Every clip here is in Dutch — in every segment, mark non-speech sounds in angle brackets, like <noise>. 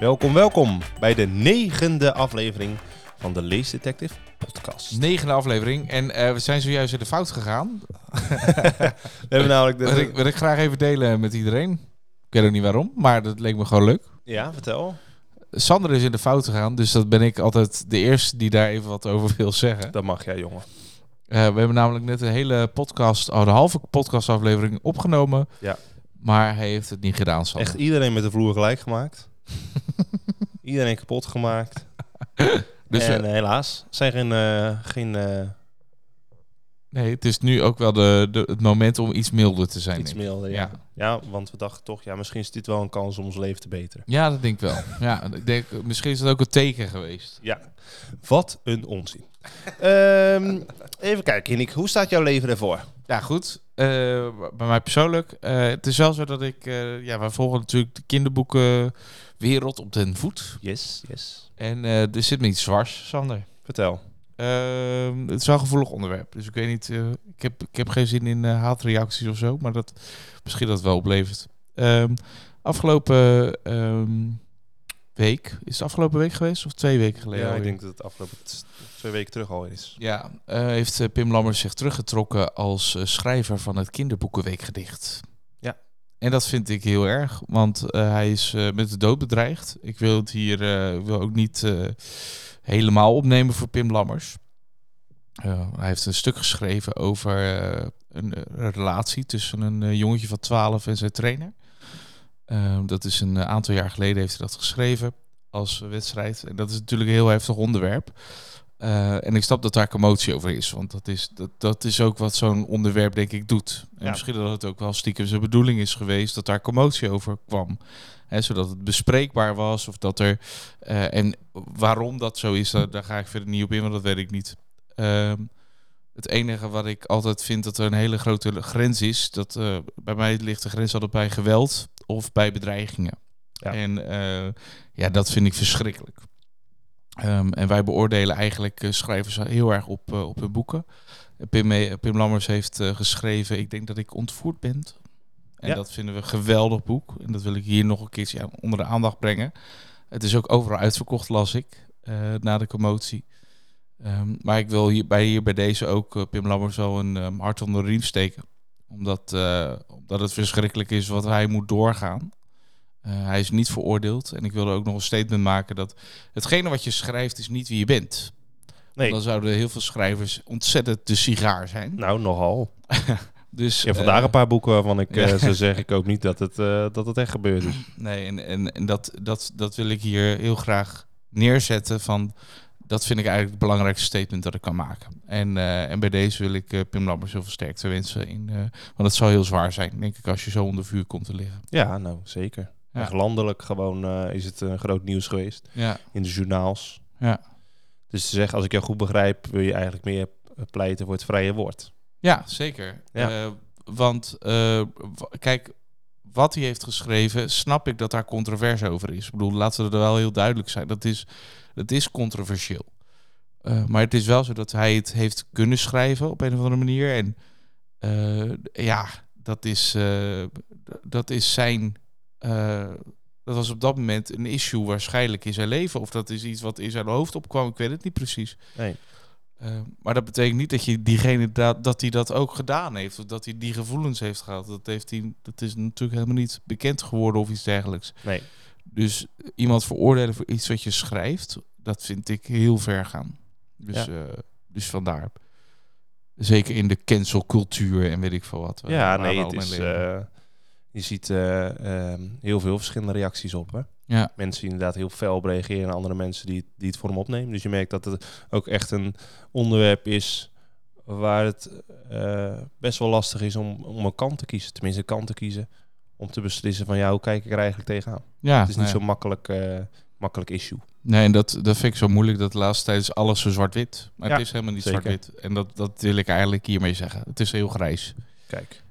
Welkom, welkom bij de negende aflevering van de Lees Detective podcast. Negende aflevering. En eh, we zijn zojuist in de fout gegaan. <laughs> We hebben namelijk... Wil ik, De, wil ik graag even delen met iedereen. Ik weet ook niet waarom, maar dat leek me gewoon leuk. ja, vertel. Sander is in de fout gegaan, dus dat ben ik altijd de eerste die daar even wat over wil zeggen. Dat mag jij, jongen. Eh, we hebben namelijk net een hele podcast, oh, de halve podcastaflevering opgenomen. Ja. Maar hij heeft het niet gedaan, Sander. Echt iedereen met de vloer gelijk gemaakt. <laughs> iedereen kapot gemaakt. <laughs> Dus en we- eh, helaas zijn geen... eh, geen eh, nee, het is nu ook wel de, de, het moment om iets milder te zijn. iets milder. Ja. ja, want we dachten toch, ja, misschien is dit wel een kans om ons leven te beteren. Ja, dat denk ik wel. <laughs> Ja, ik denk, misschien is het ook een teken geweest. Ja. Wat een onzin. Ehm, even kijken, Nick. Hoe staat jouw leven ervoor? Ja, goed. Eh, bij mij persoonlijk. eh, het is wel zo dat ik... eh, ja, wij volgen natuurlijk de kinderboekenwereld op den voet. Yes, yes. En eh, er zit me iets Sander. Vertel. Ehm, het is wel een gevoelig onderwerp. Dus ik weet niet... eh, ik, heb, ik heb geen zin in eh, haatreacties of zo. Maar dat, misschien dat het wel oplevert. Ehm, afgelopen ehm, week... Is het afgelopen week geweest? Of twee weken geleden? Ja, ik denk dat het afgelopen twee weken terug al is. Ja, heeft Pim Lammers zich teruggetrokken als schrijver van het kinderboekenweekgedicht. En dat vind ik heel erg, want eh, hij is eh, met de dood bedreigd. Ik wil het hier eh, wil ook niet helemaal opnemen voor Pim Lammers. Hij heeft een stuk geschreven over een, eh, relatie tussen een jongetje van 12 en zijn trainer. Dat is een aantal jaar geleden heeft hij dat geschreven als wedstrijd. En dat is natuurlijk een heel heftig onderwerp. Eh, en ik snap dat daar commotie over is. Want dat is, dat, dat is ook wat zo'n onderwerp, denk ik, doet. En Ja. misschien dat het ook wel stiekem zijn bedoeling is geweest dat daar commotie over kwam. Hè, zodat het bespreekbaar was. Of dat er. eh, en waarom dat zo is, daar, daar ga ik verder niet op in, want dat weet ik niet. Ehm, het enige wat ik altijd vind dat er een hele grote grens is, dat eh, bij mij ligt de grens altijd bij geweld of bij bedreigingen. Ja. En ja, dat vind ik verschrikkelijk. Ehm, en wij beoordelen eigenlijk eh, schrijvers heel erg op, eh, op hun boeken. Pim, Pim Lammers heeft eh, geschreven Ik denk dat ik ontvoerd ben. En Ja. dat vinden we een geweldig boek. En dat wil ik hier nog een keertje onder de aandacht brengen. Het is ook overal uitverkocht, las ik, na de commotie. Ehm, maar ik wil hier bij, hier bij deze ook Pim Lammers wel een ehm, hart onder de riem steken. Omdat, omdat het verschrikkelijk is wat hij moet doorgaan. Eh, hij is niet veroordeeld. En ik wilde ook nog een statement maken dat hetgene wat je schrijft is niet wie je bent. Nee, Dan zouden heel veel schrijvers ontzettend de sigaar zijn. nou nogal. <laughs> Dus, vandaag eh, een paar boeken waarvan ik <laughs> eh, zou zeggen, ik hoop niet dat het, dat het echt gebeurd is. <clears throat> Nee, en, en, en dat, dat, dat wil ik hier heel graag neerzetten. Van, dat vind ik eigenlijk het belangrijkste statement dat ik kan maken. En, en bij deze wil ik Pim Lammers heel veel sterkte wensen. In, want het zal heel zwaar zijn, denk ik, als je zo onder vuur komt te liggen. Ja, nou zeker. Ja. Echt landelijk gewoon eh, is het een groot nieuws geweest Ja, in de journaals. ja. Dus te zeggen, als ik jou goed begrijp, wil je eigenlijk meer pleiten voor het vrije woord. ja zeker. Ja. Eh, want eh, kijk, wat hij heeft geschreven, snap ik dat daar controverse over is. Ik bedoel, laten we er wel heel duidelijk zijn. Dat is, dat is controversieel. Maar het is wel zo dat hij het heeft kunnen schrijven op een of andere manier. En ja, dat is, dat is zijn. Eh, dat was op dat moment een issue waarschijnlijk in zijn leven. Of dat is iets wat in zijn hoofd opkwam. Ik weet het niet precies. Nee. Eh, maar dat betekent niet dat je diegene dat, dat hij dat ook gedaan heeft. Of dat hij die gevoelens heeft gehad. Dat, heeft hij, dat is natuurlijk helemaal niet bekend geworden of iets dergelijks. Nee. Dus iemand veroordelen voor iets wat je schrijft, dat vind ik heel ver gaan. Dus, Ja. eh, dus vandaar. Zeker in de cancelcultuur en weet ik veel wat. Ja, nee, het is, je ziet eh, ehm, heel veel verschillende reacties op. Hè? ja, Mensen die inderdaad heel fel op reageren en andere mensen die, die het voor hem opnemen. Dus je merkt dat het ook echt een onderwerp is waar het eh, best wel lastig is om, om een kant te kiezen. Tenminste, een kant te kiezen om te beslissen van ja, hoe kijk ik er eigenlijk tegenaan. ja, Het is niet ja. zo'n makkelijk, eh, makkelijk issue. Nee, en dat, dat vind ik zo moeilijk. Dat de laatste tijd is alles zo zwart-wit. Maar Ja, het is helemaal niet zwart-wit. En dat, dat wil ik eigenlijk hiermee zeggen. Het is heel grijs. Kijk,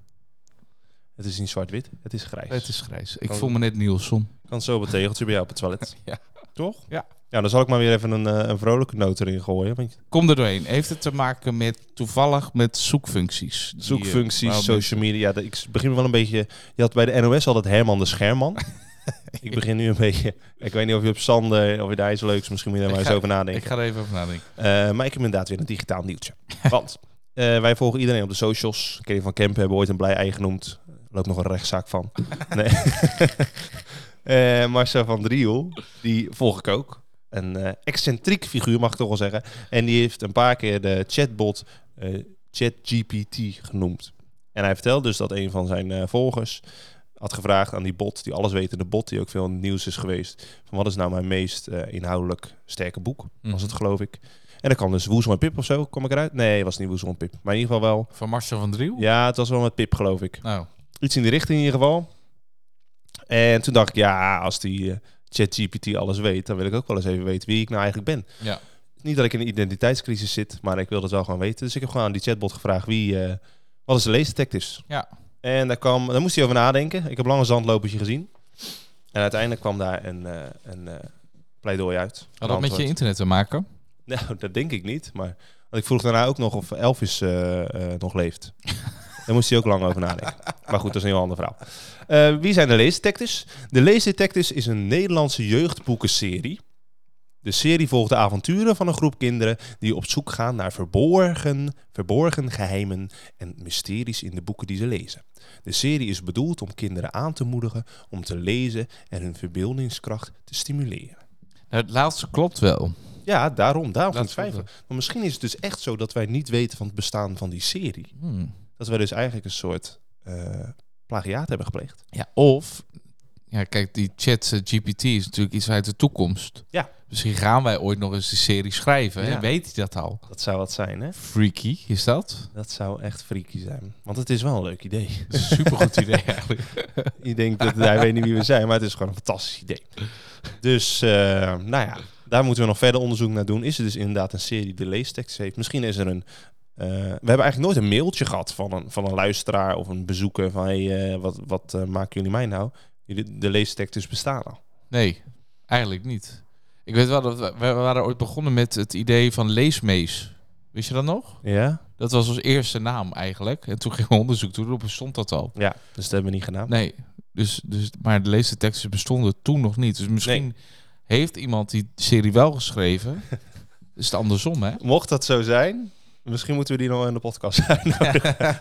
het is niet zwart-wit, het is grijs. Het is grijs. Ik Kan- voel me net Nielsen. Kan zo het tegeltje bij jou op het toilet. <laughs> Ja. Toch? Ja. Ja, dan zal ik maar weer even een, eh, een vrolijke noot erin gooien. Want Kom er doorheen. Heeft het te maken met toevallig met zoekfuncties? Die, eh, zoekfuncties, waar social media. dat- Ik begin wel een beetje... Je had bij de NOS altijd Herman de Scherman. <laughs> ik begin nu een beetje... Ik weet niet of je op Sander, of je daar iets leuks... Misschien moet je daar maar Ik eens ga- over nadenken. Ik ga er even over nadenken. Eh, maar ik heb inderdaad weer een digitaal nieuwtje. Want eh, wij volgen iedereen op de socials. Kerry van Kempen hebben we ooit een blij ei genoemd. Loopt nog een rechtszaak van. <laughs> Nee. <laughs> Eh, Marcel van Driel, die volg ik ook. Een eh, excentriek figuur, mag ik toch wel zeggen. En die heeft een paar keer de chatbot eh, ChatGPT genoemd. En hij vertelde dus dat een van zijn volgers had gevraagd aan die bot, die alleswetende bot, die ook veel in het nieuws is geweest, van wat is nou mijn meest inhoudelijk sterke boek, was het Mhm. geloof ik. En dan kwam dus Woezel en Pip of zo, kom ik eruit? Nee, was niet Woezel en Pip. Maar in ieder geval wel. Van Marcel van Driel? Ja, het was wel met Pip, geloof ik. Nou, Iets in die richting in ieder geval. En toen dacht ik, ja, als die eh, ChatGPT alles weet, dan wil ik ook wel eens even weten wie ik nou eigenlijk ben. ja. Niet dat ik in een identiteitscrisis zit, maar ik wil dat wel gewoon weten. Dus ik heb gewoon aan die chatbot gevraagd wie, eh, wat is de leesdetective? Ja. En daar, kwam, daar moest hij over nadenken. Ik heb lang een zandlopertje gezien. En uiteindelijk kwam daar een, eh, een pleidooi uit. Had dat met je internet te maken? Nou, <laughs> dat denk ik niet. Maar want ik vroeg daarna ook nog of Elvis nog leeft. <laughs> Daar moest hij ook lang over nadenken. Maar goed, dat is een heel ander verhaal. Eh, wie zijn de Leesdetectives? De Leesdetectives is een Nederlandse jeugdboekenserie. De serie volgt de avonturen van een groep kinderen die op zoek gaan naar verborgen, verborgen geheimen en mysteries in de boeken die ze lezen. De serie is bedoeld om kinderen aan te moedigen om te lezen en hun verbeeldingskracht te stimuleren. Nou, het laatste klopt wel. Ja, daarom, daarom twijfelen. Maar misschien is het dus echt zo dat wij niet weten van het bestaan van die serie. Hmm. Dat wij dus eigenlijk een soort eh, plagiaat hebben gepleegd. Ja, of... Ja, kijk, die chat eh, GPT is natuurlijk iets uit de toekomst. Ja. Misschien gaan wij ooit nog eens de serie schrijven. Ja. Weet hij dat al? Dat zou wat zijn, hè? Freaky, is dat? Dat zou echt freaky zijn. Want het is wel een leuk idee. <laughs> Supergoed idee <laughs> eigenlijk. Je denkt dat hij weet niet wie we zijn, maar het is gewoon een fantastisch idee. Dus, eh, nou ja, daar moeten we nog verder onderzoek naar doen. Is het dus inderdaad een serie die de leestekst heeft? Misschien is er een... eh, we hebben eigenlijk nooit een mailtje gehad van een, van een luisteraar of een bezoeker van... Hey, eh, wat, wat eh, maken jullie mij nou? Jullie- De leestekst dus bestaan al. Nee, eigenlijk niet. Ik weet wel dat we, we waren ooit begonnen met het idee van leesmees. Wist je dat nog? Ja? Dat was ons eerste naam eigenlijk. En toen gingen we onderzoek doen, op bestond dat al. Ja, dus dat hebben we niet gedaan. Nee, dus, dus, maar de leesteksten bestonden toen nog niet. Dus misschien heeft iemand die serie wel geschreven. <laughs> is het andersom, hè? Mocht dat zo zijn, misschien moeten we die nog in de podcast <laughs> uitnodigen. <laughs>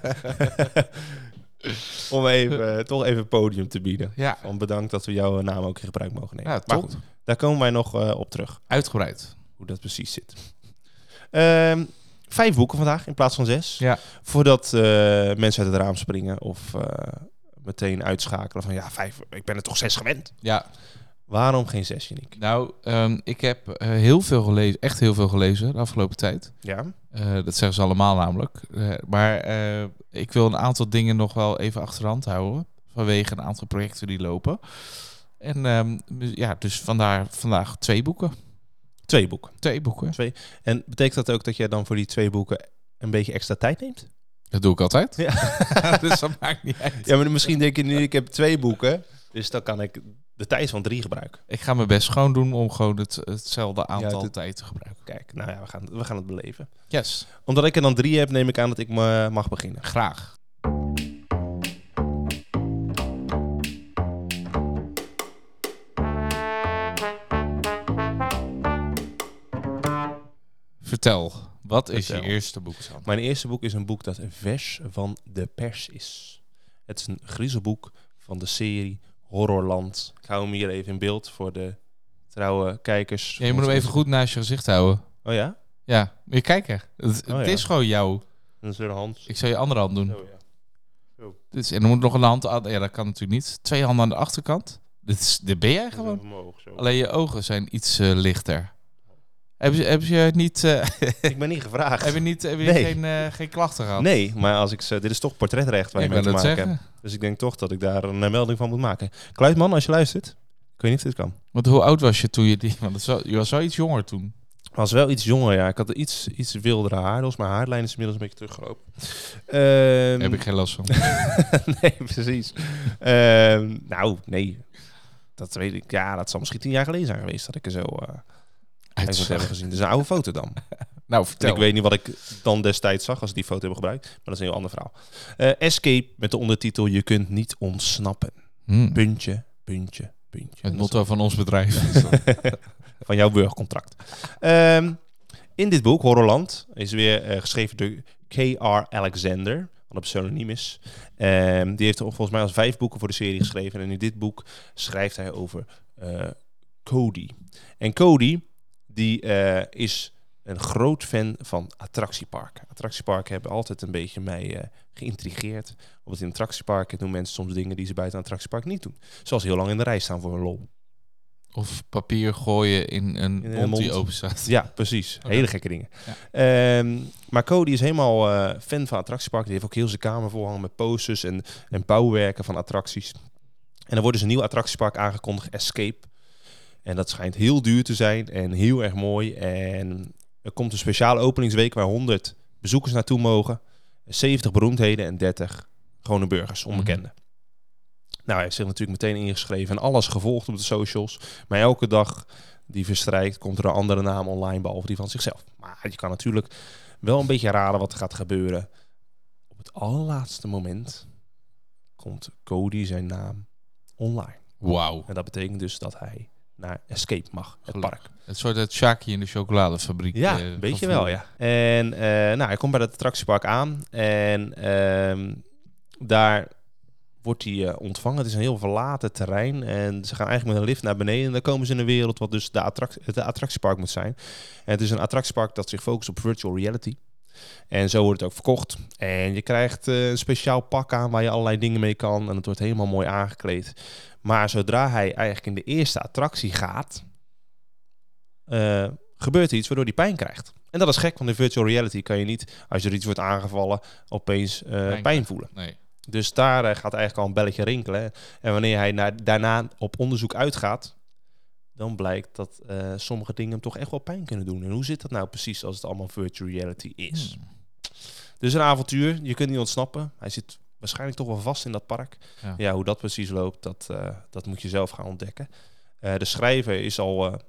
Om even, eh, toch even podium te bieden. Ja, Van bedankt dat we jouw naam ook in gebruik mogen nemen. ja maar top. goed, daar komen wij nog eh, op terug, Uitgebreid. hoe dat precies zit. Ehm, vijf boeken vandaag in plaats van zes. Ja. Voordat eh, mensen uit het raam springen of eh, meteen uitschakelen van ja, vijf, ik ben er toch zes gewend. Ja, Waarom geen zes, Janiek? nou, ehm, ik heb eh, heel veel gelezen, echt heel veel gelezen de afgelopen tijd. Ja, Eh, dat zeggen ze allemaal namelijk. Eh, maar ik wil een aantal dingen nog wel even achter de hand houden. Vanwege een aantal projecten die lopen. En ehm, ja, dus vandaar vandaag twee boeken. twee boeken. Twee boeken. En betekent dat ook dat jij dan voor die twee boeken een beetje extra tijd neemt? Dat doe ik altijd. Ja. <laughs> dus dat maakt niet uit. Ja, maar misschien denk je nu, ik heb twee boeken, dus dan kan ik de tijd van drie gebruiken. Ik ga mijn best schoon doen om gewoon het, hetzelfde aantal tijd te gebruiken. Kijk, nou ja, we gaan, we gaan het beleven. Yes. Omdat ik er dan drie heb, neem ik aan dat ik me mag beginnen. Graag. Vertel, wat is Vertel. je eerste boek, Sam? Mijn eerste boek is een boek dat vers van de pers is. Het is een griezelboek van de serie Horrorland. Ik hou hem hier even in beeld voor de trouwe kijkers. Ja, je moet hem even goed naast je gezicht houden. Oh ja? Ja, je kijken. Het, Oh, het ja. is gewoon jou. Dat is weer Hans. Ik zal je andere hand doen. Oh ja. Dus, en er moet nog een hand aan. Ja, dat kan natuurlijk niet. Twee handen aan de achterkant. Dit, is, dit ben jij gewoon. Zo. Alleen je ogen zijn iets eh, lichter. Heb je, heb je niet, eh, Ik ben niet gevraagd. heb je niet heb je Nee. geen, eh, geen klachten gehad? Nee, maar als ik ze, dit is toch portretrecht waar ik je mee te het maken zeggen. Dus ik denk toch dat ik daar een eh, melding van moet maken. Kluitman, als je luistert. Ik weet niet of dit kan. Want hoe oud was je toen je die... Want het was je was wel iets jonger toen. was wel iets jonger, ja. Ik had iets, iets wildere haar. Dus mijn haarlijn is inmiddels een beetje teruggelopen. Ehm, Heb ik geen last van. <laughs> nee, precies. Ehm, nou, nee. Dat weet ik. Ja, dat zal misschien tien jaar geleden zijn geweest dat ik er zo uh, uit moet hebben gezien. Dus een oude foto dan. <laughs> Nou, En vertel. ik weet niet wat ik dan destijds zag als ik die foto heb gebruikt. Maar dat is een heel ander verhaal. Eh, Escape met de ondertitel Je kunt niet ontsnappen. Hmm. Puntje, puntje, Puntje. Het motto van ons bedrijf. <laughs> <laughs> van jouw burgercontract. Ehm, in dit boek, Horrorland, is weer eh, geschreven door K.R. Alexander, wat een pseudoniem is. Ehm, die heeft volgens mij al vijf boeken voor de serie geschreven. En in dit boek schrijft hij over eh, Cody. En Cody, die eh, is een groot fan van attractieparken. Attractieparken hebben altijd een beetje mij eh, geïntrigeerd. Want in attractieparken doen mensen soms dingen die ze buiten een attractiepark niet doen. Zoals heel lang in de rij staan voor een lol. Of papier gooien in een In mond die open staat. Ja, precies. Oké. Hele gekke dingen. Ja. Ehm, maar Cody is helemaal eh, fan van attractieparken. Die heeft ook heel zijn kamer volhangen met posters en, en bouwwerken van attracties. En er wordt dus een nieuw attractiepark aangekondigd, Escape. En dat schijnt heel duur te zijn en heel erg mooi. En er komt een speciale openingsweek waar 100 bezoekers naartoe mogen. 70 beroemdheden en 30 gewone burgers, onbekenden. Nou, hij heeft zich natuurlijk meteen ingeschreven en alles gevolgd op de socials. Maar elke dag die verstrijkt, komt er een andere naam online behalve die van zichzelf. Maar je kan natuurlijk wel een beetje raden wat er gaat gebeuren. Op het allerlaatste moment komt Cody zijn naam online. Wauw. En dat betekent dus dat hij naar Escape mag, het Gelukkig. park. Het soort het Shaki in de chocoladefabriek. Ja, eh, beetje gevoel. wel, ja. En eh, nou, hij komt bij het attractiepark aan en ehm, daar wordt hij eh, ontvangen. Het is een heel verlaten terrein en ze gaan eigenlijk met een lift naar beneden. En dan komen ze in een wereld wat dus de, attract het attractiepark moet zijn. En het is een attractiepark dat zich focust op virtual reality. En zo wordt het ook verkocht. En je krijgt eh, een speciaal pak aan waar je allerlei dingen mee kan. En het wordt helemaal mooi aangekleed. Maar zodra hij eigenlijk in de eerste attractie gaat, eh, gebeurt er iets waardoor hij pijn krijgt. En dat is gek, want in virtual reality kan je niet, als er iets wordt aangevallen, opeens eh, pijn, voelen. Nee. Dus daar gaat eigenlijk al een belletje rinkelen. En wanneer hij naar, daarna op onderzoek uitgaat, dan blijkt dat eh, sommige dingen hem toch echt wel pijn kunnen doen. En hoe zit dat nou precies als het allemaal virtual reality is? Hmm. Dus een avontuur, je kunt niet ontsnappen. Hij zit waarschijnlijk toch wel vast in dat park. Ja. Ja, hoe dat precies loopt, dat, eh, dat moet je zelf gaan ontdekken. Eh, de schrijver is al,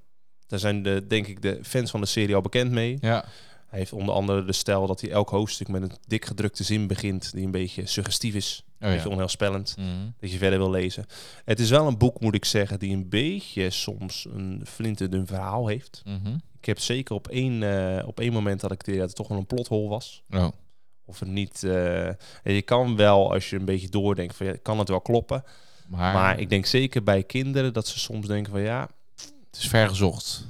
daar zijn de, denk ik de fans van de serie al bekend mee. Ja. Hij heeft onder andere de stijl dat hij elk hoofdstuk met een dik gedrukte zin begint, die een beetje suggestief is, een Oh, beetje ja. onheilspellend, Mhm. dat je verder wil lezen. Het is wel een boek, moet ik zeggen, die een beetje soms een flinterdun verhaal heeft. Mhm. Ik heb zeker op één, eh, op één moment dat ik dat het toch wel een plothol was. Oh. Of het niet. eh, je kan wel, als je een beetje doordenkt, van ja, kan het wel kloppen. Maar, Maar ik denk zeker bij kinderen dat ze soms denken van ja, het is vergezocht.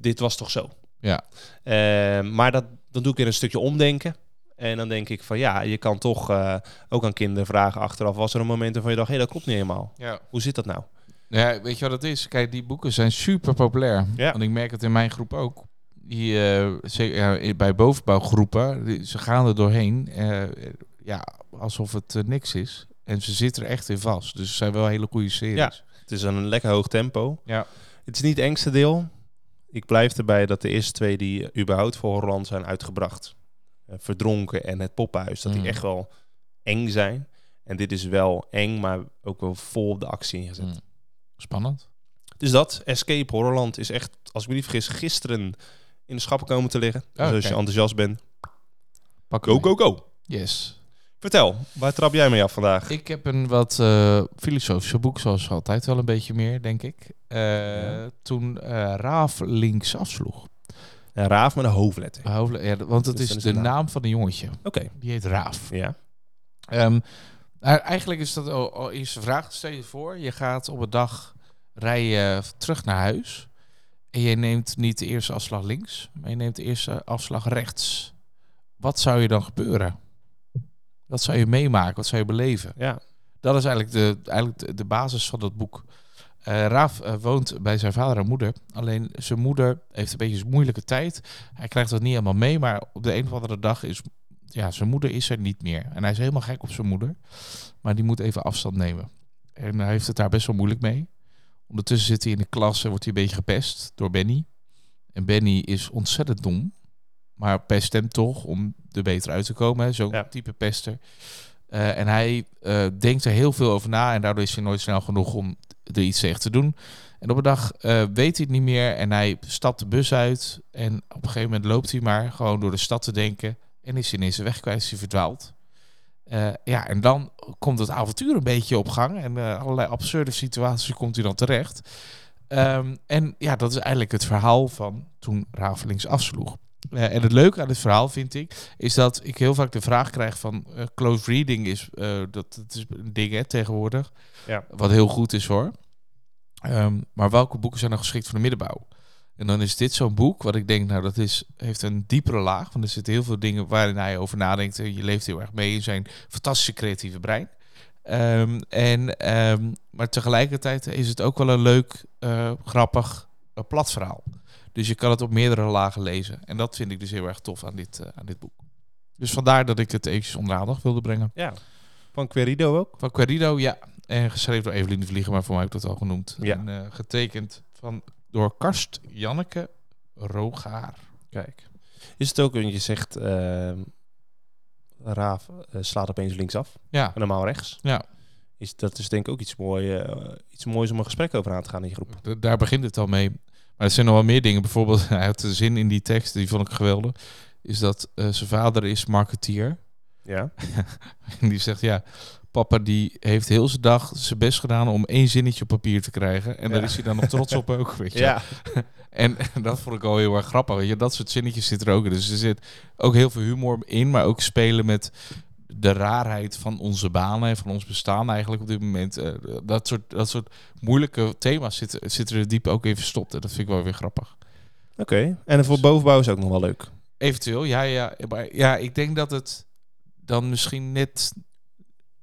dit was toch zo. Ja. Eh, maar dat, dan doe ik weer een stukje omdenken. En dan denk ik van ja, je kan toch eh, ook aan kinderen vragen achteraf. Was er een moment waarvan je dacht, hé, dat klopt niet helemaal. Ja. Hoe zit dat nou? Ja, weet je wat het is? Kijk, die boeken zijn super populair. Ja. Want ik merk het in mijn groep ook. Die, eh, bij bovenbouwgroepen, die- ze gaan er doorheen. eh, ja, alsof het niks is. En ze zitten er echt in vast. Dus het zijn wel hele goede series. Ja. Het is een lekker hoog tempo. Ja. Het is niet het engste deel. Ik blijf erbij dat de eerste twee die überhaupt voor Holland zijn uitgebracht, Verdronken en Het Poppenhuis, dat die Mm. echt wel eng zijn. En dit is wel eng, maar ook wel vol op de actie ingezet. Mm. Spannend. Dus dat, Escape Horrorland is echt, als ik me niet vergis, gisteren in de schappen komen te liggen. Dus als je enthousiast bent, Pak go, go, go. Yes. Vertel, waar trap jij mee af vandaag? Ik heb een wat eh, filosofische boek, zoals altijd wel een beetje meer, denk ik. Eh, Ja. Toen eh, Raaf links afsloeg. Een raaf met een hoofdletter. Hoofdle- ja, want het Dus is de naam. naam van een jongetje. Oké, Die heet Raaf. ja. Ehm, nou, eigenlijk is dat al, al eerst vraag. Stel je voor, je gaat op een dag rijden terug naar huis. En je neemt niet de eerste afslag links, maar je neemt de eerste afslag rechts. Wat zou je dan gebeuren? Wat zou je meemaken? Wat zou je beleven? Ja, Dat is eigenlijk de, eigenlijk de, de basis van dat boek. Eh Raaf eh, woont bij zijn vader en moeder. Alleen zijn moeder heeft een beetje een moeilijke tijd. Hij krijgt dat niet helemaal mee, maar op de een of andere dag is ja, zijn moeder is er niet meer. En hij is helemaal gek op zijn moeder. Maar die moet even afstand nemen. En hij heeft het daar best wel moeilijk mee. Ondertussen zit hij in de klas en wordt hij een beetje gepest door Benny. En Benny is ontzettend dom. Maar pest hem toch om er beter uit te komen. Zo'n Ja. type pester. Eh, en hij denkt er heel veel over na. En daardoor is hij nooit snel genoeg om er iets tegen te doen. En op een dag eh, weet hij het niet meer. En hij stapt de bus uit. En op een gegeven moment loopt hij maar gewoon door de stad te denken. En is hij ineens weg kwijt, is hij verdwaald. Eh, ja, en dan komt het avontuur een beetje op gang. En eh, allerlei absurde situaties komt hij dan terecht. Ehm, en ja, dat is eigenlijk het verhaal van toen Ravelings afsloeg. Eh, en het leuke aan dit verhaal vind ik, is dat ik heel vaak de vraag krijg van eh, close reading is, eh, dat het is een ding hè, tegenwoordig. Ja. Wat heel goed is hoor. Ehm, maar welke boeken zijn dan geschikt voor de middenbouw? En dan is dit zo'n boek wat ik denk, nou dat is, heeft een diepere laag. Want er zitten heel veel dingen waarin hij over nadenkt. En je leeft heel erg mee in zijn fantastische creatieve brein. Ehm, en, ehm, maar tegelijkertijd is het ook wel een leuk, grappig, plat verhaal. Dus je kan het op meerdere lagen lezen. En dat vind ik dus heel erg tof aan dit, eh, aan dit boek. Dus vandaar dat ik het eventjes onder de aandacht wilde brengen. Ja. Van Querido ook? Van Querido, ja. En geschreven door Evelien de Vlieger, maar voor mij heb ik dat al genoemd. Ja. En eh, getekend van, door Karst Janneke Rogaar. Kijk. Is het ook, want je zegt, ehm, Raaf eh, slaat opeens linksaf Ja, en normaal rechts. ja. Is, dat is denk ik ook iets, mooi, eh, iets moois om een gesprek over aan te gaan in je groep. Daar begint het al mee. Maar er zijn nog wel meer dingen. Bijvoorbeeld, <laughs> hij had de zin in die tekst, die vond ik geweldig. Is dat eh, zijn vader is marketeer. Ja? <laughs> En die zegt, ja, papa die heeft heel zijn dag zijn best gedaan om één zinnetje op papier te krijgen. En daar is hij dan nog trots op ook, weet je. Ja. <laughs> En dat vond ik al heel erg grappig. Weet je. Dat soort zinnetjes zit er ook in. Dus er zit ook heel veel humor in, maar ook spelen met de raarheid van onze banen en van ons bestaan eigenlijk op dit moment. Eh, dat, soort, dat soort moeilijke thema's zitten, zitten er diep ook in verstopt. En dat vind ik wel weer grappig. Oké. En voor bovenbouw is ook nog wel leuk. Eventueel, ja, ja. Maar ja, ik denk dat het dan misschien net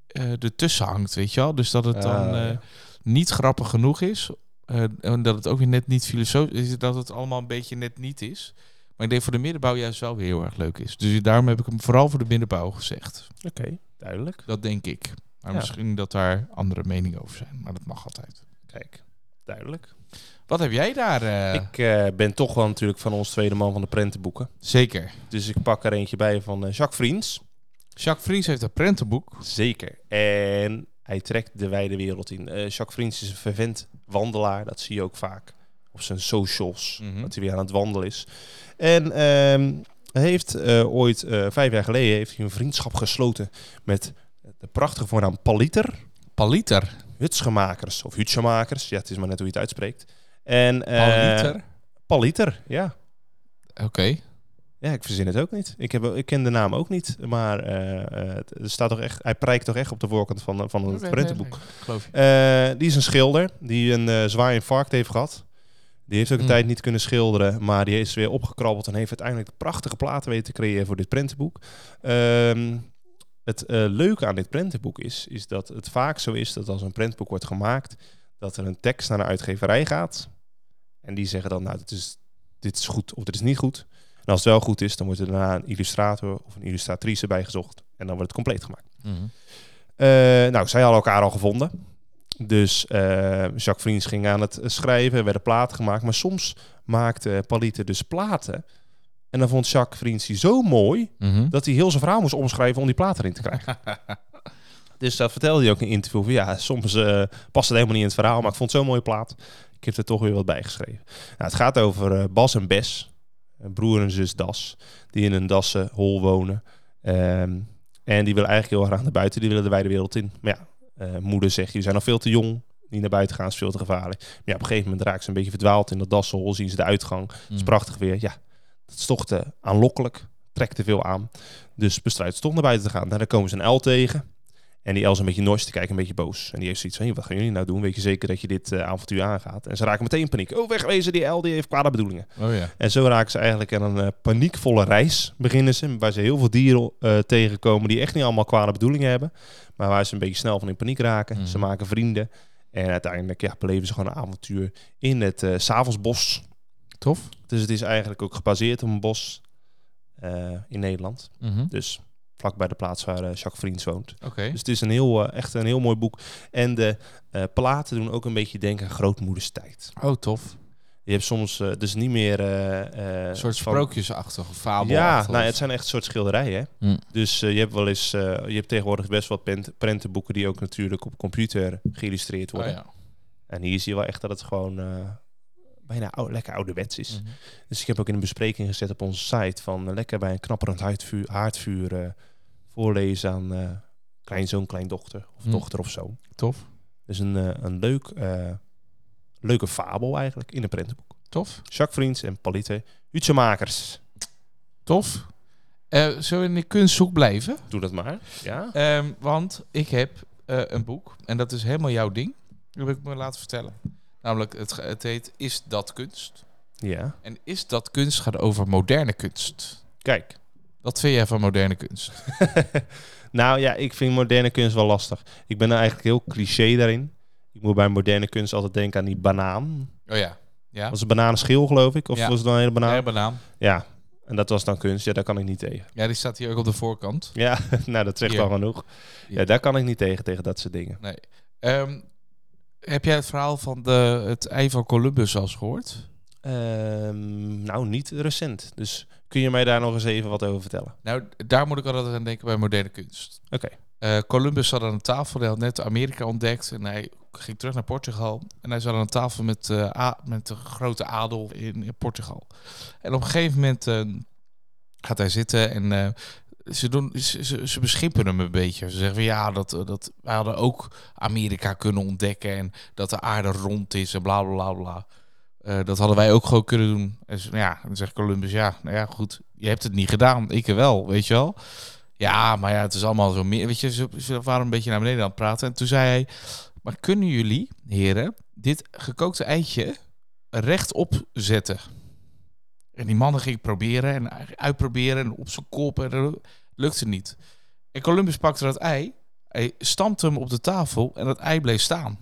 eh ertussen hangt, weet je wel. Dus dat het dan Ah, eh, ja. niet grappig genoeg is. eh, en dat het ook weer net niet filosofisch is. Dat het allemaal een beetje net niet is. Maar ik denk voor de middenbouw juist wel weer heel erg leuk is. Dus daarom heb ik hem vooral voor de middenbouw gezegd. Oké, duidelijk. Dat denk ik. Maar Ja. misschien dat daar andere meningen over zijn. Maar dat mag altijd. Kijk, duidelijk. Wat heb jij daar? eh, Ik eh, ben toch wel natuurlijk van ons tweede man van de prentenboeken. Zeker. Dus ik pak er eentje bij van eh, Jacques Vriends. Jacques Vries heeft een prentenboek. Zeker. En hij trekt de wijde wereld in. Jacques Vriends is een vervent wandelaar. Dat zie je ook vaak op zijn socials. Mhm. Dat hij weer aan het wandelen is. En ehm, hij heeft eh, ooit, eh, vijf jaar geleden, heeft hij een vriendschap gesloten met de prachtige voornaam Paliter. Paliter. Hutsgemakers of hutschemakers. Ja, het is maar net hoe je het uitspreekt. En, eh, Paliter. Paliter, ja. Oké. Ja, ik verzin het ook niet. Ik, heb, ik ken de naam ook niet, maar eh, eh, het- er staat toch echt, hij prijkt toch echt op de voorkant van, van het prentenboek. Geloof je. Eh, die is een schilder die een zwaar infarct heeft gehad. Die heeft ook een Mm. tijd niet kunnen schilderen, maar die is weer opgekrabbeld en heeft uiteindelijk prachtige platen weten te creëren voor dit prentenboek. Ehm, het eh, leuke aan dit prentenboek is, is dat het vaak zo is dat als een prentenboek wordt gemaakt, dat er een tekst naar een uitgeverij gaat. En die zeggen dan, nou, dit is, dit is goed of dit is niet goed. En als het wel goed is, dan wordt er daarna een illustrator of een illustratrice bijgezocht. En dan wordt het compleet gemaakt. Mhm. Eh, nou, zij hadden elkaar al gevonden. Dus eh, Jacques Vriends ging aan het schrijven, er werden platen gemaakt. Maar soms maakte Palite dus platen. En dan vond Jacques Vriends die zo mooi... Mhm. dat hij heel zijn verhaal moest omschrijven om die platen erin te krijgen. <laughs> dus dat vertelde hij ook in een interview. Van, ja, soms eh, past het helemaal niet in het verhaal... maar ik vond het zo'n mooie plaat. Ik heb er toch weer wat bij geschreven. Nou, het gaat over eh, Bas en Bes. broer en zus Das. Die in een dassenhol wonen. Ehm, en die willen eigenlijk heel graag naar buiten. Die willen de wijde wereld in. Maar ja, moeder zegt, jullie zijn nog veel te jong. Niet naar buiten gaan is veel te gevaarlijk. Maar ja, op een gegeven moment raken ze een beetje verdwaald in dat dassenhol. Zien ze de uitgang. Het is Mhm. prachtig weer. Ja, dat is toch te aanlokkelijk. Trekt te veel aan. Dus besluit ze toch naar buiten te gaan. Nou, dan komen ze een uil tegen. En die is een beetje nors. Die kijkt een beetje boos. En die heeft zoiets van, "Hey, wat gaan jullie nou doen? Weet je zeker dat je dit eh, avontuur aangaat? En ze raken meteen in paniek. Oh, wegwezen, die uil die heeft kwade bedoelingen. Oh ja. En zo raken ze eigenlijk aan een eh, paniekvolle reis beginnen ze. Waar ze heel veel dieren eh, tegenkomen die echt niet allemaal kwade bedoelingen hebben. Maar waar ze een beetje snel van in paniek raken. Mhm. Ze maken vrienden. En uiteindelijk ja, beleven ze gewoon een avontuur in het Savelsbos. Tof. Dus het is eigenlijk ook gebaseerd op een bos in Nederland. Mhm. Dus vlak bij de plaats waar eh, Jacques Vriends woont. Oké. Dus het is een heel, eh, echt een heel mooi boek. En de eh, platen doen ook een beetje denken aan grootmoederstijd. Oh, tof. Je hebt soms dus niet meer... Een soort van- sprookjesachtig of fabel. Ja, nou, het zijn echt soort schilderijen. Hè? Hm. Dus je hebt wel eens, je hebt tegenwoordig best wat pent- prentenboeken die ook natuurlijk op computer geïllustreerd Oh, worden. ja. En hier zie je wel echt dat het gewoon bijna ou- lekker ouderwets is. Mhm. Dus ik heb ook in een bespreking gezet op onze site van lekker bij een knapperend haardvuur, haardvuur voorlezen aan, eh, kleinzoon, kleindochter of Hm. dochter of zo. Tof. Dus een, eh, een leuk, eh, leuke fabel eigenlijk in een prentenboek. Tof. Jacques Vriends en Palite Hutsemakers. Tof. Zullen we in de kunstzoek blijven? Doe dat maar. Ja? Ehm, want ik heb een boek en dat is helemaal jouw ding. Dat heb ik me laten vertellen. Namelijk, het, het heet Is dat kunst? Ja. En Is dat kunst gaat over moderne kunst. Kijk. Wat vind jij van moderne kunst? <laughs> nou ja, ik vind moderne kunst wel lastig. Ik ben er eigenlijk heel cliché daarin. Ik moet bij moderne kunst altijd denken aan die banaan. Oh ja. Ja? Was het bananenschil, geloof ik? Of Ja. was het dan een hele banaan? Ja, banaan. Ja. En dat was dan kunst. Ja, daar kan ik niet tegen. Ja, die staat hier ook op de voorkant. Ja, <laughs> nou dat zegt al genoeg. Hier. Ja, daar kan ik niet tegen, tegen dat soort dingen. Nee. Ehm, heb jij het verhaal van de, het ei van Columbus al eens gehoord? Ehm, nou, niet recent. Dus kun je mij daar nog eens even wat over vertellen? Nou, daar moet ik altijd aan denken bij moderne kunst. Oké. Eh, Columbus zat aan een tafel, hij had net Amerika ontdekt en hij ging terug naar Portugal. En hij zat aan een tafel met, a- met de grote adel in, in Portugal. En op een gegeven moment eh, gaat hij zitten en ze, doen, ze, ze, ze beschimpen hem een beetje. Ze zeggen van ja, dat, dat, wij hadden ook Amerika kunnen ontdekken en dat de aarde rond is en bla bla bla bla. Eh, dat hadden wij ook gewoon kunnen doen. En nou ja, dan zegt Columbus, ja, nou ja, goed, je hebt het niet gedaan, ik wel, weet je wel. Ja, maar ja, het is allemaal zo meer. Weet je, ze, ze waren een beetje naar beneden aan het praten. En toen zei hij: Maar kunnen jullie, heren, dit gekookte eitje rechtop zetten? En die mannen gingen proberen en uitproberen en op zijn kop. En dat lukte niet. En Columbus pakte dat ei. Hij stampte hem op de tafel en dat ei bleef staan.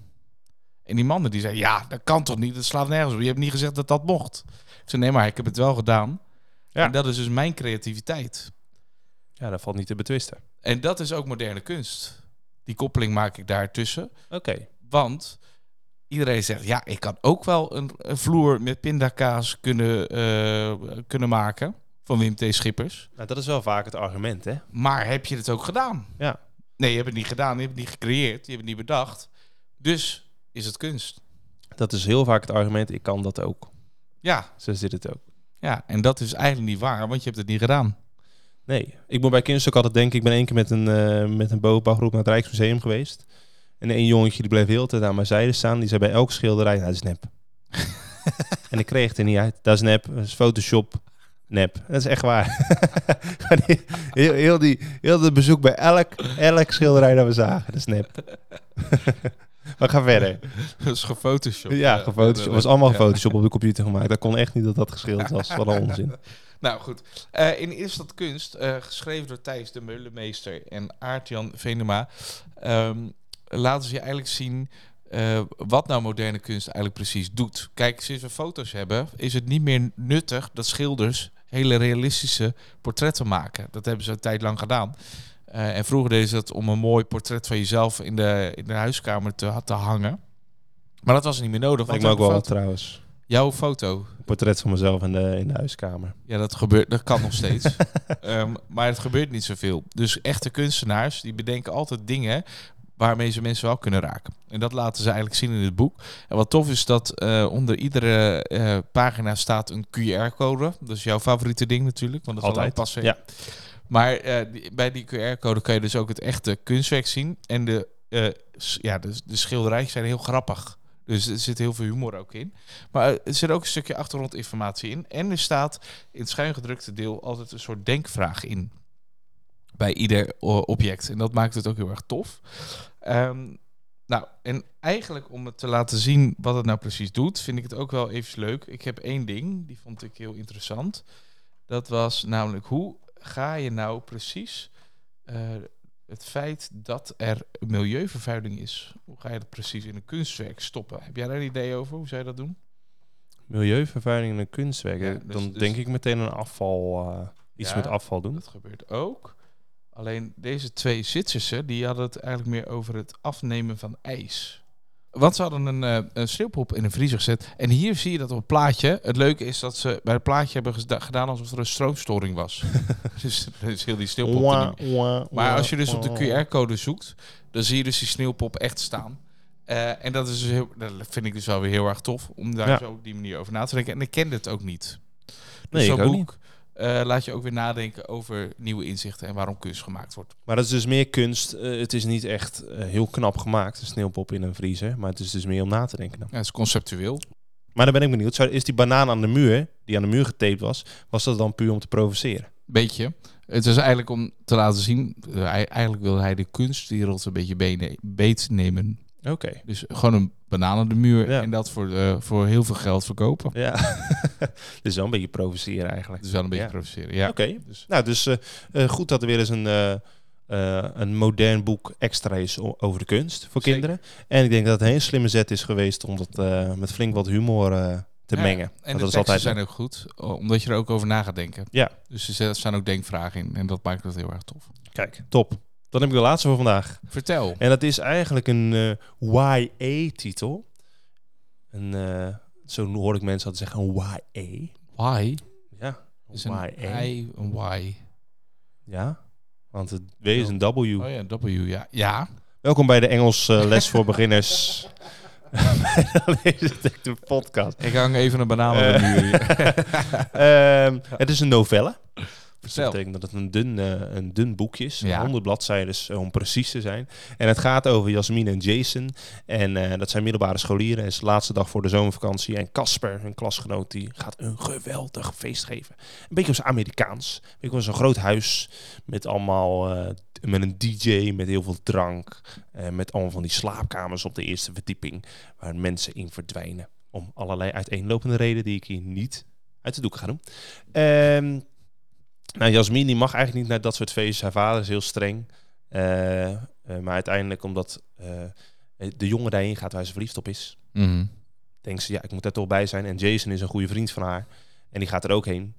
En die mannen die zeiden: Ja, dat kan toch niet? Dat slaat nergens op. Je hebt niet gezegd dat dat mocht. Ik zei: Nee, maar ik heb het wel gedaan. Ja. En dat is dus mijn creativiteit. Ja, dat valt niet te betwisten. En dat is ook moderne kunst. Die koppeling maak ik daartussen. Oké. Want iedereen zegt, ja, ik kan ook wel een, een vloer met pindakaas kunnen, eh, kunnen maken. Van Wim T. Schippers. Nou, dat is wel vaak het argument, hè? Maar heb je het ook gedaan? Ja. Nee, je hebt het niet gedaan. Je hebt het niet gecreëerd. Je hebt het niet bedacht. Dus is het kunst. Dat is heel vaak het argument, ik kan dat ook. Ja, Zo zit het ook. ja, en dat is eigenlijk niet waar, want je hebt het niet gedaan. Nee, ik moet bij kunst ook altijd denken, ik ben één keer met een, eh met een bovenbouwgroep naar het Rijksmuseum geweest. En een jongetje die bleef heel tijd aan mijn zijde staan, die zei bij elke schilderij, nou, dat is nep. <laughs> en ik kreeg het er niet uit. Dat is nep, dat is Photoshop, nep. Dat is echt waar. <laughs> heel, heel, die, heel bezoek bij elk, elk schilderij dat we zagen, dat is nep. <laughs> <laughs> we gaan verder. <laughs> Dat is gefotoshopt. Ja, gefotoshopt. Het was allemaal gefotoshopt op de computer gemaakt. Dat kon echt niet dat dat geschilderd was. Wat een onzin. <laughs> Nou goed, Eh, in Is dat kunst, eh, geschreven door Thijs de Meulemeester en Aart-Jan Venema, ehm, laten ze je eigenlijk zien eh, wat nou moderne kunst eigenlijk precies doet. Kijk, sinds we foto's hebben, is het niet meer nuttig dat schilders hele realistische portretten maken. Dat hebben ze een tijd lang gedaan. Eh, en vroeger deden ze dat om een mooi portret van jezelf in de, in de huiskamer te, te hangen. Maar dat was niet meer nodig. Me ook we wel trouwens. Jouw foto, Een portret van mezelf in de, in de huiskamer. ja, dat gebeurt, dat kan nog steeds. <laughs> Ehm, maar het gebeurt niet zoveel. Dus echte kunstenaars die bedenken altijd dingen waarmee ze mensen wel kunnen raken. En dat laten ze eigenlijk zien in het boek. En wat tof is dat eh, onder iedere eh, pagina staat een QR-code. Dat is jouw favoriete ding natuurlijk, want dat Altijd, passen. ja. Maar eh, bij die QR-code kan je dus ook het echte kunstwerk zien. En de, eh, s- ja, de, de zijn heel grappig. Dus er zit heel veel humor ook in. Maar er zit ook een stukje achtergrondinformatie in. En er staat in het schuingedrukte deel altijd een soort denkvraag in. Bij ieder object. En dat maakt het ook heel erg tof. Ehm, nou, en eigenlijk om het te laten zien wat het nou precies doet, vind ik het ook wel even leuk. Ik heb één ding, die vond ik heel interessant. Dat was namelijk, hoe ga je nou precies eh, het feit dat er milieuvervuiling is, hoe ga je dat precies in een kunstwerk stoppen? Heb jij daar een idee over? Hoe je dat doen? Milieuvervuiling in een kunstwerk. Ja, dus- Dan dus- denk ik meteen aan afval. eh, iets Ja. met afval doen. Dat gebeurt ook. Alleen deze twee Zwitserse, die hadden het eigenlijk meer over het afnemen van ijs. Want ze hadden een, eh, een sneeuwpop in een vriezer gezet. En hier zie je dat op het plaatje. Het leuke is dat ze bij het plaatje hebben geda- gedaan alsof er een stroomstoring was. <laughs> dus, dus heel die sneeuwpop. niet Wah, wah, Maar als je dus op de. QR-code zoekt, dan zie je dus die sneeuwpop echt staan. Eh, en dat, is dus heel, dat vind ik dus wel weer heel erg tof, om daar Ja. zo op die manier over na te denken. En ik kende het ook niet. Dus Nee, ik zo'n ook boek eh, laat je ook weer nadenken over nieuwe inzichten en waarom kunst gemaakt wordt. Maar dat is dus meer kunst. Eh, het is niet echt eh, heel knap gemaakt, een sneeuwpop in een vriezer. Maar het is dus meer om na te denken. Ja, het is conceptueel. Maar dan ben ik benieuwd. Zou- Is die banaan aan de muur, die aan de muur getaped was, was dat dan puur om te provoceren? Beetje. Het is eigenlijk om te laten zien, eigenlijk wil hij de kunstwereld een beetje beet nemen. Oké. Dus gewoon een banaan aan de muur Ja. en dat voor, eh, voor heel veel geld verkopen. Ja. <laughs> dus wel een beetje provoceren eigenlijk. Is wel een beetje Ja. provoceren. Ja. Oké. Dus, Nou, dus eh, eh, goed dat er weer eens een, een modern boek extra is over de kunst voor Zeker. kinderen. En ik denk dat het een hele slimme zet is geweest om dat met flink wat humor te Ja, mengen. En Want de dat is altijd. zijn ook goed, omdat je er ook over na gaat denken. Ja. Dus er staan ook denkvragen in en dat maakt het heel erg tof. Kijk, top. Dan heb ik de laatste voor vandaag. Vertel. En dat is eigenlijk een eh, YA-titel. Een, eh, zo hoor ik mensen altijd zeggen, een YA. Why? Ja, Is YA. een I, een Y. Ja, want het W is een W. Oh ja, W, ja. Ja. Welkom bij de Engels eh, les voor beginners. <laughs> de podcast. Ik hang even een banaan aan de Eh. muur hier. <laughs> Ehm, het is een novelle. Dus dat betekent dat het een dun, eh, een dun boekje is. Ja. 100 bladzijden eh, om precies te zijn. En het gaat over Jasmine en Jason. En eh, dat zijn middelbare scholieren. Het is de laatste dag voor de zomervakantie. En Casper, hun klasgenoot, die gaat een geweldig feest geven. Een beetje als Amerikaans. Ik was een groot huis met allemaal... eh, met een DJ, met heel veel drank. eh, met allemaal van die slaapkamers op de eerste verdieping. Waar mensen in verdwijnen. Om allerlei uiteenlopende redenen die ik hier niet uit de doeken ga doen. Ehm nou, Jasmin die mag eigenlijk niet naar dat soort feesten. Haar vader is heel streng. Eh, eh, maar uiteindelijk, omdat eh, de jongen daarheen gaat waar ze verliefd op is, Mhm. denkt ze, ja, ik moet er toch bij zijn. En Jason is een goede vriend van haar. En die gaat er ook heen.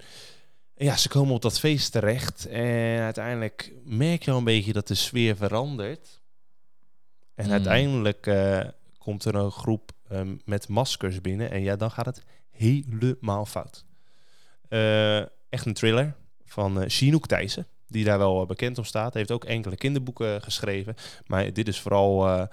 En ja, ze komen op dat feest terecht. En uiteindelijk merk je al een beetje dat de sfeer verandert. En Mm. uiteindelijk komt er een groep ehm, met maskers binnen. En ja, dan gaat het helemaal fout. Echt een thriller van eh Chinook Thijssen. Die daar wel eh, bekend om staat. Heeft ook enkele kinderboeken eh, geschreven. Maar dit is vooral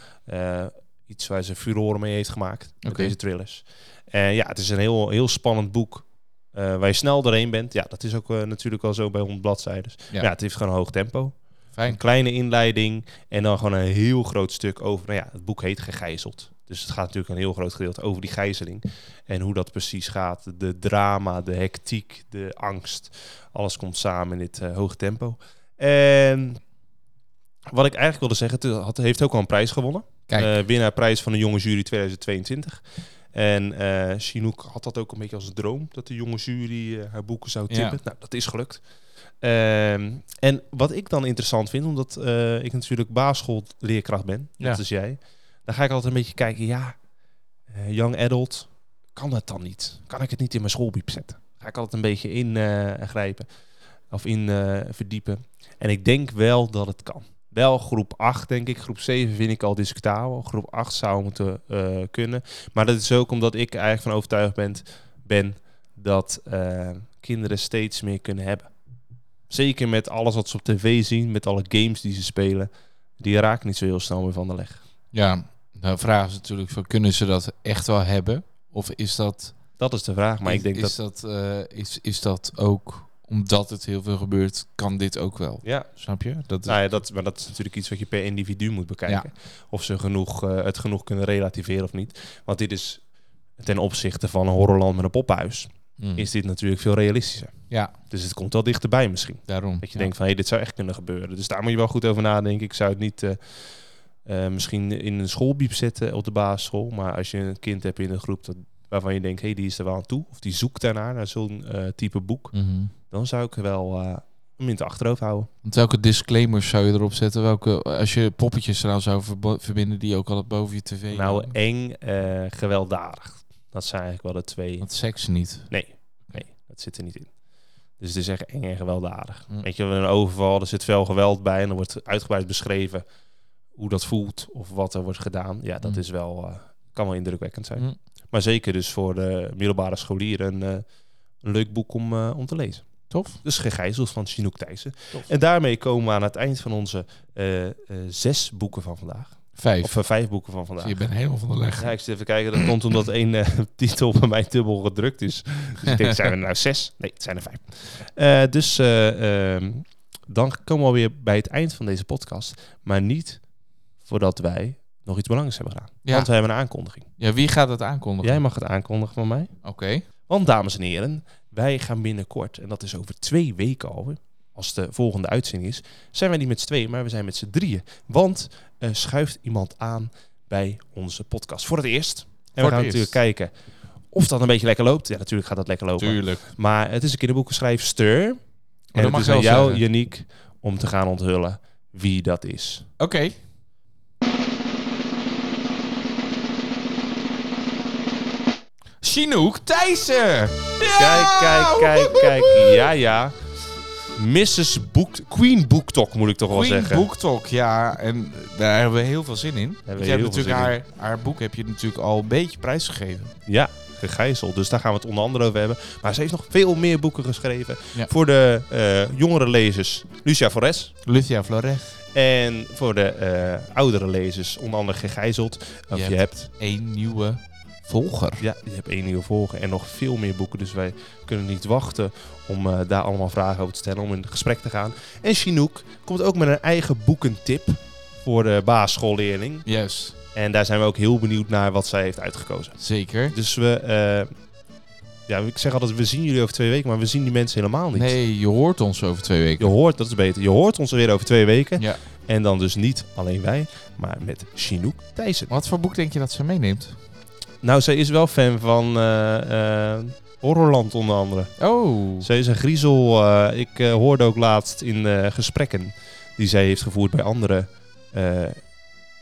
iets waar ze furoren mee heeft gemaakt. Met deze thrillers. En ja, het is een heel, heel spannend boek. waar je snel doorheen bent. Ja, dat is ook natuurlijk wel zo bij 100 bladzijden. Ja. Ja. het heeft gewoon een hoog tempo. Fijn. Een kleine inleiding en dan gewoon een heel groot stuk over. Nou ja, het boek heet Gegijzeld. Dus het gaat natuurlijk een heel groot gedeelte over die gijzeling. En hoe dat precies gaat. De drama, de hectiek, de angst. Alles komt samen in dit eh, hoge tempo. En wat ik eigenlijk wilde zeggen, het had, heeft ook al een prijs gewonnen. Kijk. Eh winnaarprijs van de jonge jury 2022. En eh Chinook had dat ook een beetje als een droom, dat de jonge jury eh, haar boeken zou Ja. tippen. Nou, dat is gelukt. Ehm, en wat ik dan interessant vind, omdat eh, ik natuurlijk basisschoolleerkracht ben, Ja. net als jij, dan ga ik altijd een beetje kijken, ja, eh, young adult, kan dat dan niet? Kan ik het niet in mijn schoolbiep zetten? Ga ik altijd een beetje ingrijpen of in eh, verdiepen. En ik denk wel dat het kan. Wel groep 8, denk ik. Groep 7 vind ik al discutabel. Groep 8 zou moeten eh, kunnen. Maar dat is ook omdat ik eigenlijk van overtuigd ben, ben dat eh, kinderen steeds meer kunnen hebben. Zeker met alles wat ze op tv zien, met alle games die ze spelen. Die raken niet zo heel snel meer van de leg. Ja, de vraag is natuurlijk van kunnen ze dat echt wel hebben? Of is dat... Dat is de vraag. Maar ik denk is dat... dat... eh, is, is dat ook omdat het heel veel gebeurt, kan dit ook wel? Ja, Snap je? Dat, nou ja, dat, maar dat is natuurlijk iets wat je per individu moet bekijken. Of ze genoeg, eh, het genoeg kunnen relativeren of niet. Want dit is ten opzichte van een horrorland met een poppenhuis. Mm. Is dit natuurlijk veel realistischer. Ja, Dus het komt wel dichterbij misschien. daarom. Dat je Ja. denkt van, hé, dit zou echt kunnen gebeuren. Dus daar moet je wel goed over nadenken. Ik zou het niet eh, eh, misschien in een schoolbiep zetten op de basisschool. Maar als je een kind hebt in een groep dat, waarvan je denkt, hé, die is er wel aan toe. Of die zoekt daarnaar, naar zo'n eh, type boek. Mhm. Dan zou ik er wel eh een in het achterhoofd houden. Want welke disclaimers zou je erop zetten? Welke, als je poppetjes eraan zou verbinden die ook altijd boven je tv Nou, eng, eh, gewelddadig. Dat zijn eigenlijk wel de twee. Want seks niet. Nee, nee, dat zit er niet in. Dus het is echt eng en gewelddadig. Weet je, een overval, er zit veel geweld bij en er wordt uitgebreid beschreven hoe dat voelt of wat er wordt gedaan. Ja, dat Hm. is wel, eh, kan wel indrukwekkend zijn. Hm. Maar zeker dus voor de middelbare scholieren een, eh, een leuk boek om, eh, om te lezen. Tof. Dus Gegijzeld van Chinook Thijssen. Tof. En daarmee komen we aan het eind van onze zes boeken van vandaag. Vijf. Of vijf boeken van vandaag. je bent helemaal van de leg. Ja, ik zit even kijken. Dat komt omdat één <laughs> titel bij mij dubbel gedrukt is. Dus ik denk, zijn er nou zes? Nee, het zijn er vijf. Dus eh, ehm, dan komen we alweer bij het eind van deze podcast. Maar niet voordat wij nog iets belangrijks hebben gedaan. Ja. Want we hebben een aankondiging. Ja, wie gaat het aankondigen? Jij mag het aankondigen van mij. Oké. Want dames en heren, wij gaan binnenkort, en dat is over twee weken al, als de volgende uitzending is, zijn wij niet met z'n tweeën, maar we zijn met z'n drieën. Want er schuift iemand aan bij onze podcast. Voor het eerst. En we gaan natuurlijk kijken of dat een beetje lekker loopt. Ja, natuurlijk gaat dat lekker lopen. Tuurlijk. Maar het is een kinderboekenschrijfster. En dat het mag is aan jou. Janiek, om te gaan onthullen wie dat is. Oké. Chinook Thijssen! Kijk, kijk, kijk, kijk. Ja, ja. Mrs. Book... Queen Book Talk moet ik toch wel Queen zeggen. Book Talk, ja. En daar hebben we heel veel zin in. je hebt natuurlijk haar, haar boek heb je natuurlijk al een beetje prijsgegeven. Ja, gegijzeld. Dus daar gaan we het onder andere over hebben. Maar ze heeft nog veel meer boeken geschreven. Ja. Voor de eh, jongere lezers, Lucia Forres. Lucia Flores. En voor de eh, oudere lezers, onder andere gegijzeld. Of Je je hebt, Eén nieuwe volger. ja, je hebt één nieuwe volger en nog veel meer boeken. Dus wij kunnen niet wachten om eh, daar allemaal vragen over te stellen, om in gesprek te gaan. En Chinook komt ook met een eigen boekentip voor de basisschoolleerling. Juist. En daar zijn we ook heel benieuwd naar wat zij heeft uitgekozen. Zeker. Dus we, eh, ja, ik zeg altijd, we zien jullie over twee weken, maar we zien die mensen helemaal niet. Nee, je hoort ons over twee Je weken. hoort, dat is beter, je hoort ons weer over twee weken. Ja. En dan dus niet alleen wij, maar met Chinook Thijssen. Wat voor boek denk je dat ze meeneemt? Nou, zij is wel fan van eh, eh, Horrorland onder andere. Oh. Zij is een griezel. eh, ik hoorde ook laatst in gesprekken die zij heeft gevoerd bij andere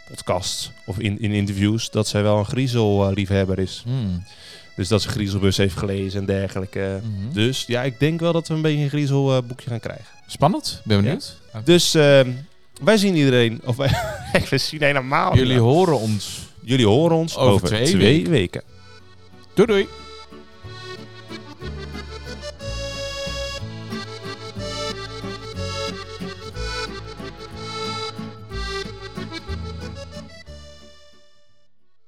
podcasts of in, in interviews, dat zij wel een griezelliefhebber is. Hmm. Dus dat ze Griezelbus heeft gelezen en dergelijke. Mhm. Dus ja, ik denk wel dat we een beetje een griezelboekje gaan krijgen. Spannend. Ben benieuwd. Dus ehm, wij zien iedereen, of wij, <laughs> we zien helemaal Jullie horen ons. Jullie horen ons Over over, twee twee weken. Doei doei.